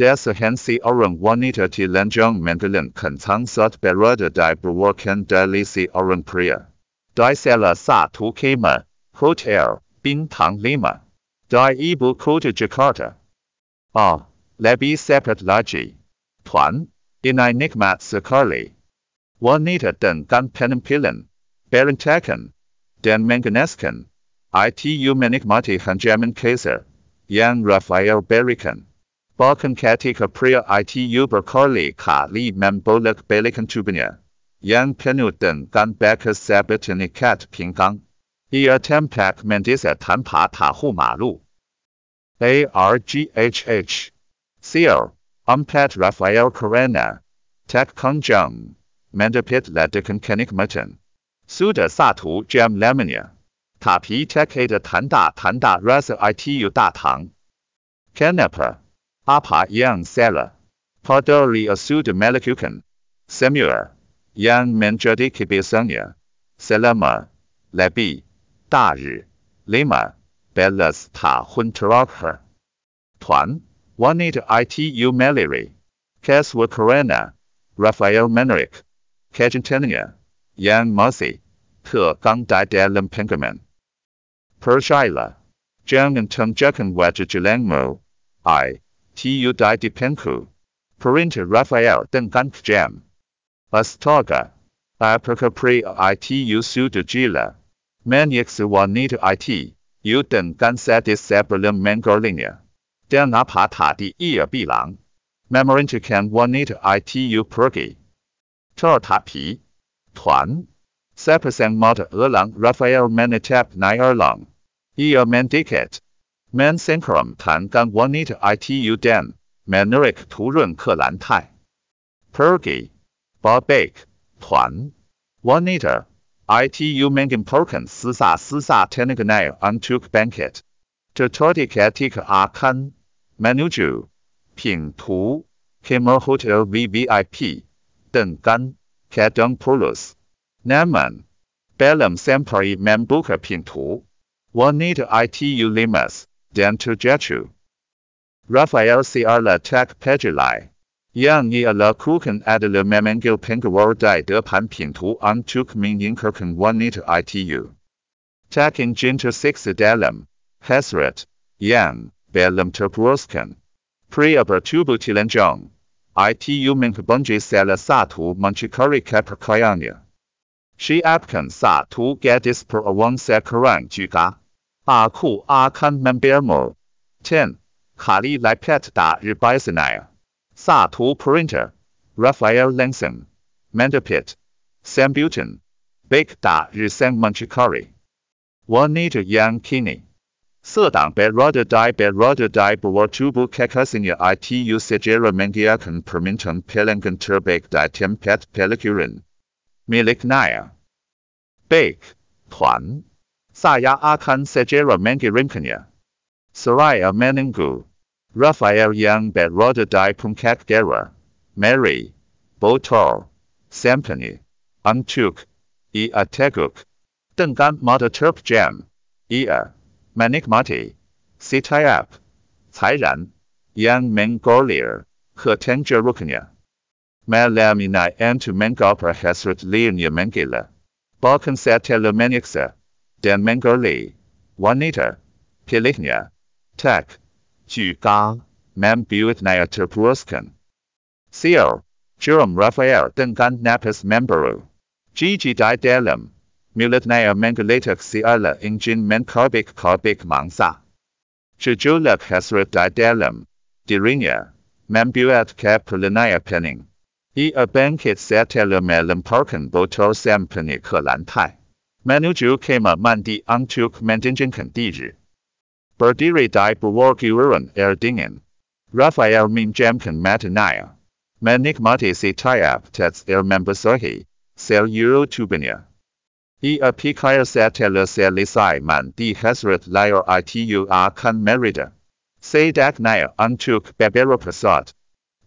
Des Hansi Orang Wanita Ti Lanjong Mengelen Kentang Sat Berada Di Berwakan Dalisi Orang Pria. Di Sela Sa Tu Kema, Hotel, Bintang Lima. Di Ibu Kota Jakarta. Ah, Lebih Separate Lagi. Tuan, Inai Nikmat Sekali. Wanita dengan penampilan, berantakan, dan mengenaskan. ITU menikmati Hanjaman Kaiser, yang Rafael berikan. Balkan Ketika Priya Itu, Berkali, Kali Membolik Balikan Tubinya. Yang Penuden Gan Bekas Sabitani Kat Pingang. Ia Tempak Mendisa Tanpa Tahu Malu. ARGHH. Seal. Umpat Rafael Corena. Tech Kung Mendapit Ledikan Kenik Mutton. Suda Satu Jam Lamania, Tapi Tech Ada Tanda Tanda Rasa ITU Da Tang. Kenapa. Apa yang salah? Padahal sudah melakukan. Semua. Yang menjadi kebiasaannya. Selama. Lebih. Dari. Lima. Belas tahun terakhir. Tuan. Wanita ITU Malari. Kaswa Corona. Rafael Menerik. Kejantannya. Yang masih. Tergang di dalam pengalaman. Percayalah. Jangan tunjukkan wajah jelangmu. I. Tu di depanku. Perintah Rafael dengan kejam. Astaga. Apakah pria ITU sudah gila? Menyiksa wanita ITU dengan sadis sebelum menggolinya. Dan apa tadi ia bilang? Memerintahkan wanita ITU pergi. Tetapi, Tuan, sepasang mata elang Rafael menetap naik erlang. Ia mendekat. Mensengkeram dengan wanita ITU dan menarik turun ke lantai. Pergi. Baik, Tuan. Wanita, ITU mengemporkan sisa-sisa tenaga naik untuk bangkit. Tetapi ketika akan menuju pintu kamar hotel VVIP dengan kadang polos. Namun, belum sampai membuka pintu, wanita ITU lemas dan terjatuh. Rafael Ciarla tak pejelai. Yang ia lakukan adalah memanggil pengawal di depan pintu untuk menginkarkan wanita ITU. Tak ingin tersiksa dalam hasrat yang belum terpuaskan. Pria bertubuh telanjang. ITU menghubungi salah satu muncikari kepercayaannya. Siapkan satu gadis perawan sekarang juga. Aku akan membiarmu. Ten. Kali lipat dari biasanya. Satu perintah. Rafael langsung. Mendapit. Sambutan. Baik dari sang muncikari. Wanita yang kini sedang berada di berada di bawah tubuh kekasihnya itu sejarah mengiakan permintaan pelanggan terbaik di tempat pelacuran. Milik Naya. Baik, Tuan. Saya akan segera mengirimkannya. Seraya menunggu. Rafael yang berada di puncak daerah. Mary. Botol. Sampani. Untuk. Ia teguk. Dengan mata terpejam. Ia menikmati, setiap, cairan, yang mengalir, ke tenjeruknya. Malam ini untuk menggapai hasrat liarnya menggila. Bahkan setelah menyiksa, dan menggali, wanita, pilihnya, tak, juga, membuatnya terpuaskan. Seal, Jerome Rafael dengan napas membaru. Gigi di dalam, mulutnya menggeletak siala ingin menkarbik-karbik mangsa. Sejulak hasrat di dalam dirinya, membuat keperluannya pening. Ia bangkit setelah melemparkan botol sampeni ke lantai. Menuju kamar mandi untuk mendinginkan diri. Berdiri di bawah giliran air er dingin. Rafael minjamkan matanya. Menikmati setiap tes air er membasahi seluruh tubuhnya. Ia pikir setelah selesai mandi hasrat layar itu akan merida. Sedaknya untuk beberapa saat.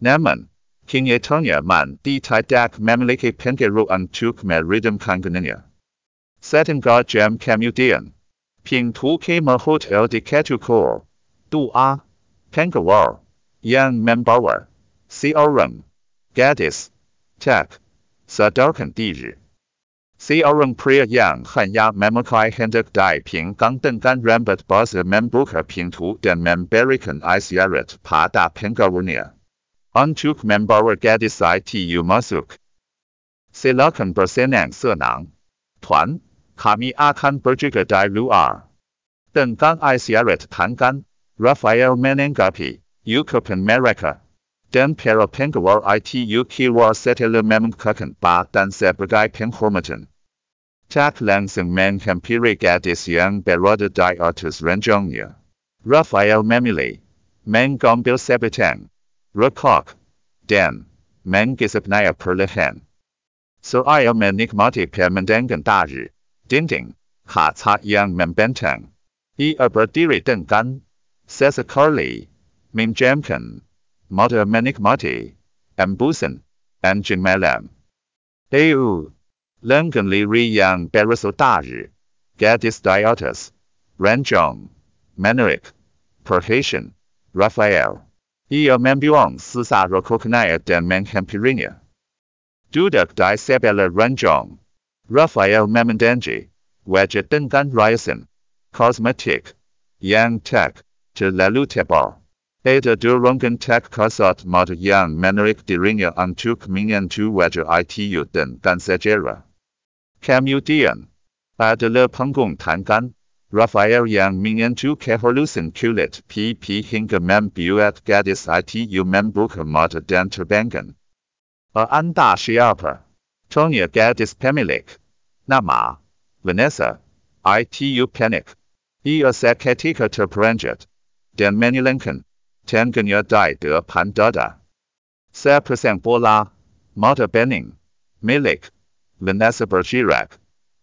Namun, kenyataannya mandi tidak memiliki pengaruh untuk meredamkan kangennya. Setting God Jam Camudian. Ping Tu Kema Hotel de Cachucor. Du A. Pangawar. Yang Manbauer. Seorum. Gaddis. Tech. Sadarkan Diri. Seorum Priya Yang Han Ya Mamakai Hendak Dai Ping Gang Dengan Rambut, Buzz Membuka, Ping Tu Den Mambarikan Ice Yaret Pa Da Pangarunia. Untuk Mambawer Gaddis ITU Masuk. Selakan Bersenang Senang. 团 kami akan berjaga di luar. Dengan Isyaret Tangan, Rafael menanggapi, ucapan mereka. Dan para pengawal itu kira setelah memungkinkan ba dan sebagai penghormatan. Tak langsung menghampiri gadis yang berada di atas ranjangnya. Rafael memilih, mengambil sebatang, rekok, dan menggisapnya perlahan. Seraya menikmati pemandangan dari dinding kaca yang membentang. Ia berdiri dengan sesekali menjamkan mata menikmati embusan anjing malam. Eu lengan liri yang berasa dari gadis di atas ranjang menarik perhatian Rafael. Ia membuang sisa rokoknya dan menghampirinya. Duduk di sebelah ranjang. Rafael memandangi wajah dengan riasan kosmetik yang tak terlalu tebal. Ada dorongan Tech kasat mata yang menarik dirinya untuk menyentuh wajah itu dengan sejarah. Kemudian, adalah panggung tangan, Rafael yang menyentuh kehalusan kulit pipi hingga membuat gadis itu membuka mata dan terbangun. Anda siapa? Tanya gadis pemilik. Nama, Vanessa, itu panik. Ia seketika terperanjat. Dan menyilangkan tangannya di depan dada. Sepasang bola, mata bening, milik, Vanessa bergerak,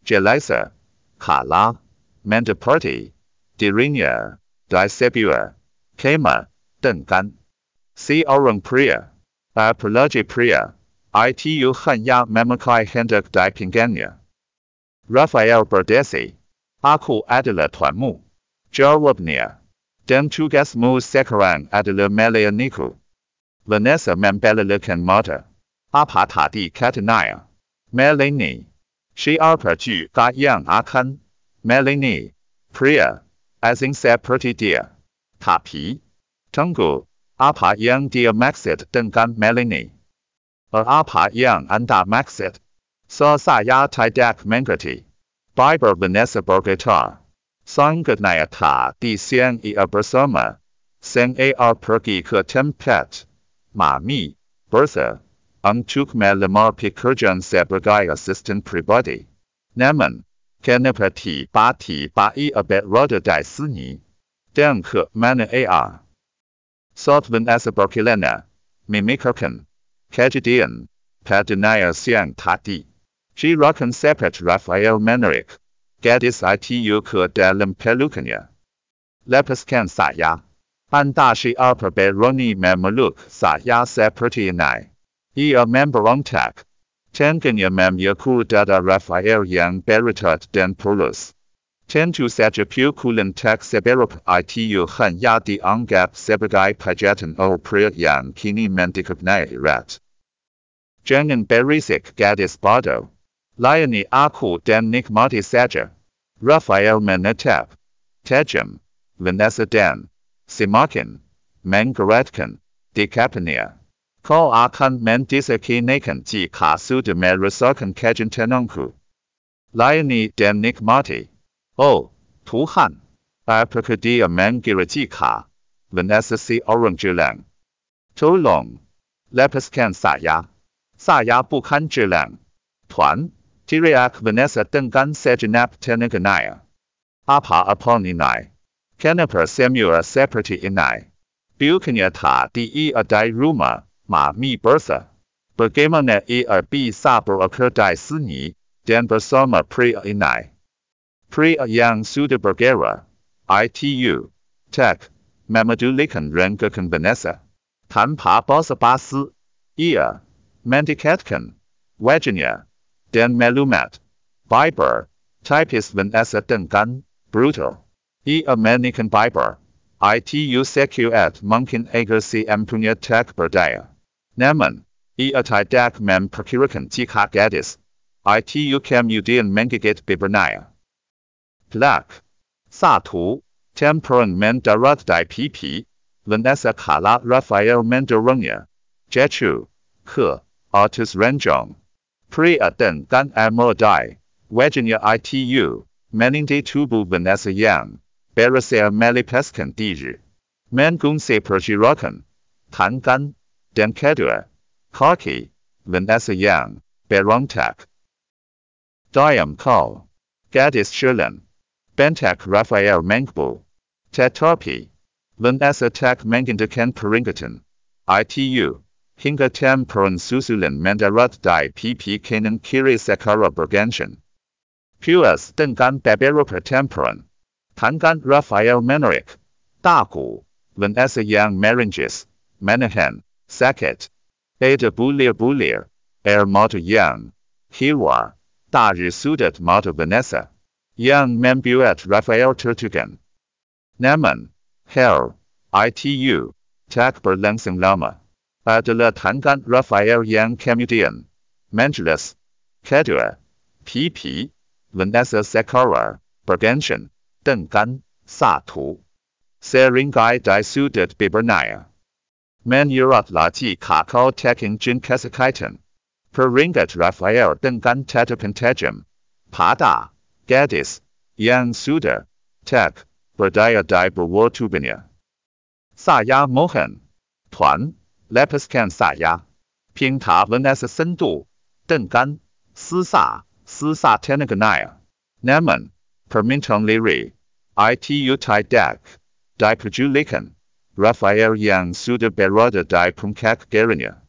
jelasa, kalah, mendapati, dirinya, di sebuah, kema, dengan, si orang pria, apalagi pria, itu hanya memakai hendak di pinggangnya. Rafael berdesi, aku adalah tuanmu. Jawabnya. Dan tugasmu sekarang adalah melayaniku. Vanessa membelalakan mata. Apa tadi katanya? Melayani. Siapa juga yang akan melayani pria asing seperti dia. Tapi, tunggu, apa yang dia maksud dengan melayani? Apa yang anda maksud? Saya tidak mengerti. Biber Vanessa bergetar. Sangatnya di siang ia bersama. Sang AR pergi ke tempat. Mami, Bertha, untuk melamar pekerjaan sebagai asisten pribadi. Namun, kenapa tiba-tiba ia berada di sini? Dan ke mana AR? Saat Vanessa berkelana, memikirkan kejadian pada siang tadi. Gerakan seperti Rafael menarik. Gadis itu ke dalam pelukannya. Saya. Anda siapa berani memeluk saya seperti ini. Ia memberontak. Tangannya memikul dada Rafael yang berotot dan polos. Tentu saja tak seberapa itu hanya dianggap sebagai pajatan pria yang kini mendekatnya erat. Jangan berisik gadis bodoh. Layani aku dan nikmati saja. Rafael menetap. Tajam. Vanessa dan. Semakin. Menggerakkan. Dekapnya. Kau akan mendisakinakan jika sudah merasakan kejantananku. Layani dan nikmati. Oh, Tuhan. Apakah dia mengira jika Vanessa si orang jelang? Tolong. Lepaskan saya. Saya bukan jelang. Tuan. Teriak Vanessa dengan sejenak tenaga Apa-apa ini? Kenapa semua seperti ini? Bukannya tadi ia di rumah, Mami Bertha. Bagaimana ia bisa di sini, dan bersama pria ini? Pria yang sudah bergerak, itu, tak, memedulikan renggakan Vanessa. Tanpa basa-basi, ia, mendekatkan, wajahnya, dan Melumat, Biber, Typist Vanessa dengan brutal. Ia menikah Biber, ITU secuat mungkin agersi empunya tak berdaya. Namun, ia tidak memperkirakan Tika gadis ITU kemudian menggigit bibirnya. Plak. Satu. Temperan mendarat di PP. Vanessa Kala Rafael mendorongnya. Jechu. Ke. Artus Renjong. Pria dengan Amodai. Wajahnya ITU. Menindi tubuh Vanessa yang. Berusia melipaskan diri. Mengung sepergerakan. Tangan. Dan kedua. Kaki. Vanessa yang. Berontak. Diam Kal. Gadis Sherlin. Bentak Rafael Mankbu. Tetapi. Vanessa tak mengindakan peringatan. ITU. Hingga temperan susulan mendarat di PP kanan kiri secara bergantian. Puas dengan beberapa temperan. Tangan Rafael menarik. Daku. Vanessa yang meringis. Menahan. Sakit. Ada bulir-bulir. Air er mata yang. Hiwa. Dari sudut mata Vanessa. Yang membuat Rafael tertekan. Namun, hell, ITU, tak berlangsung lama. Adalah tangan Rafael yang kemudian. Menjelas. Kedua. PP. Vanessa Secara. Bergantian. Dengan. Satu. Seringai di sudut bibirnya. Menyuratlah jika kau teking jin kesakitan. Peringat Rafael dengan tatapan tajam. Pada. Gadis. Yang sudah. Tak. Berdaya di bawah tubuhnya. Saya mohon. Tuan. Lepaskan saya. Pinta Vanessa sendu. Dengan. Sisa. Sisa tenaganya. Namun. Permintaan liri. ITU tidak. Diperjulikan. Rafael yang sudah berada di puncak geranya.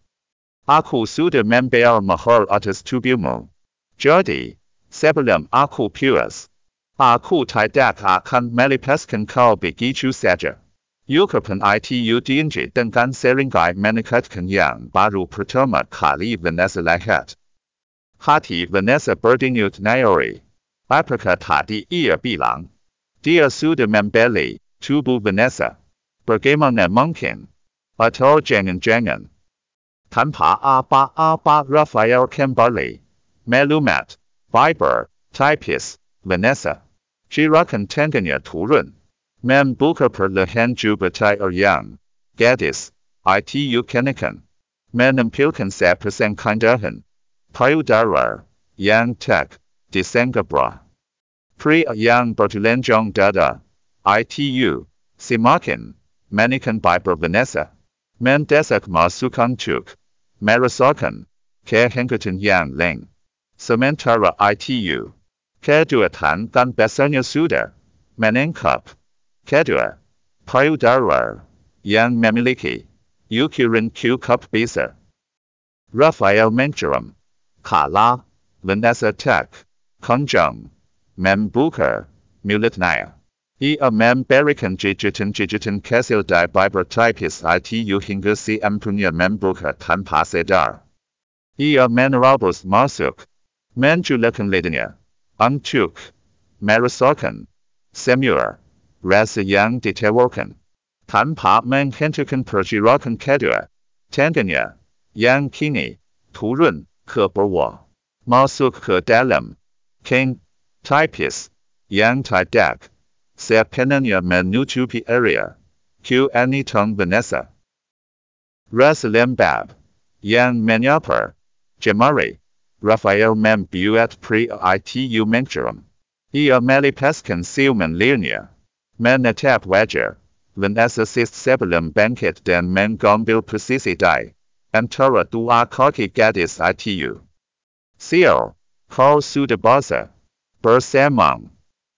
Aku sudah membayar mahal atas tubuhmu. Jadi, sebelum aku puas, aku tidak akan melepaskan kau begitu saja. Ucapan ITU dinji dengan seringai menekatkan yang baru pertama kali Vanessa lihat. Hati Vanessa berdenyut nayori. Apakah tadi ia bilang? Dia sudah membeli tubuh Vanessa. Bagaimana mungkin? Atau jangan-jangan. Tanpa apa-apa Raphael kembali. Melumat. Viber. Typis. Vanessa. Gerakan tangannya turun. Membuka perlahan jubatai yang. Gadis. ITU kenakan. Menampilkan sepersen keindahan. Payudara. Yang tak. Disengabra. Pria yang bertelanjang dada. ITU. Semakin manikan Bible Vanessa. Mendesak masukan cuk. Merasakan. Kehangatan yang lain. Sementara ITU. Kedua tangan besarnya sudah. Menangkap. Kedua. Payudara. Yang memiliki. Ukuran Q cup besar. Rafael Menjeram. Kala. Vanessa tak. Kunjung. Membuka. Mulutnya. Ia memberikan jajanan kecil di Biber tipis itu hingga si empunya membuka tanpa sadar. Ia menerobos masuk. Menjulakan lidahnya. Untuk. Merasakan. Semua. Rasa yang ditawarkan. Tanpa menghentikan pergerakan kedua. Tangannya. Yang kini. Turun. Ke bawah. Masuk ke dalam. King. Tipis. Yang tidak. Sepenanya menutupi area. Q Anitong Vanessa. Ras Lembab. Yang menyapa. Jamari. Rafael membuat pre itu menjeram. Ia melepaskan siuman liarnya. Menatap wajah. Vanessa sis sebelum bangkit dan mengambil posisi di antara dua kaki gadis itu. Sial, kau sudah basah. Bersamang.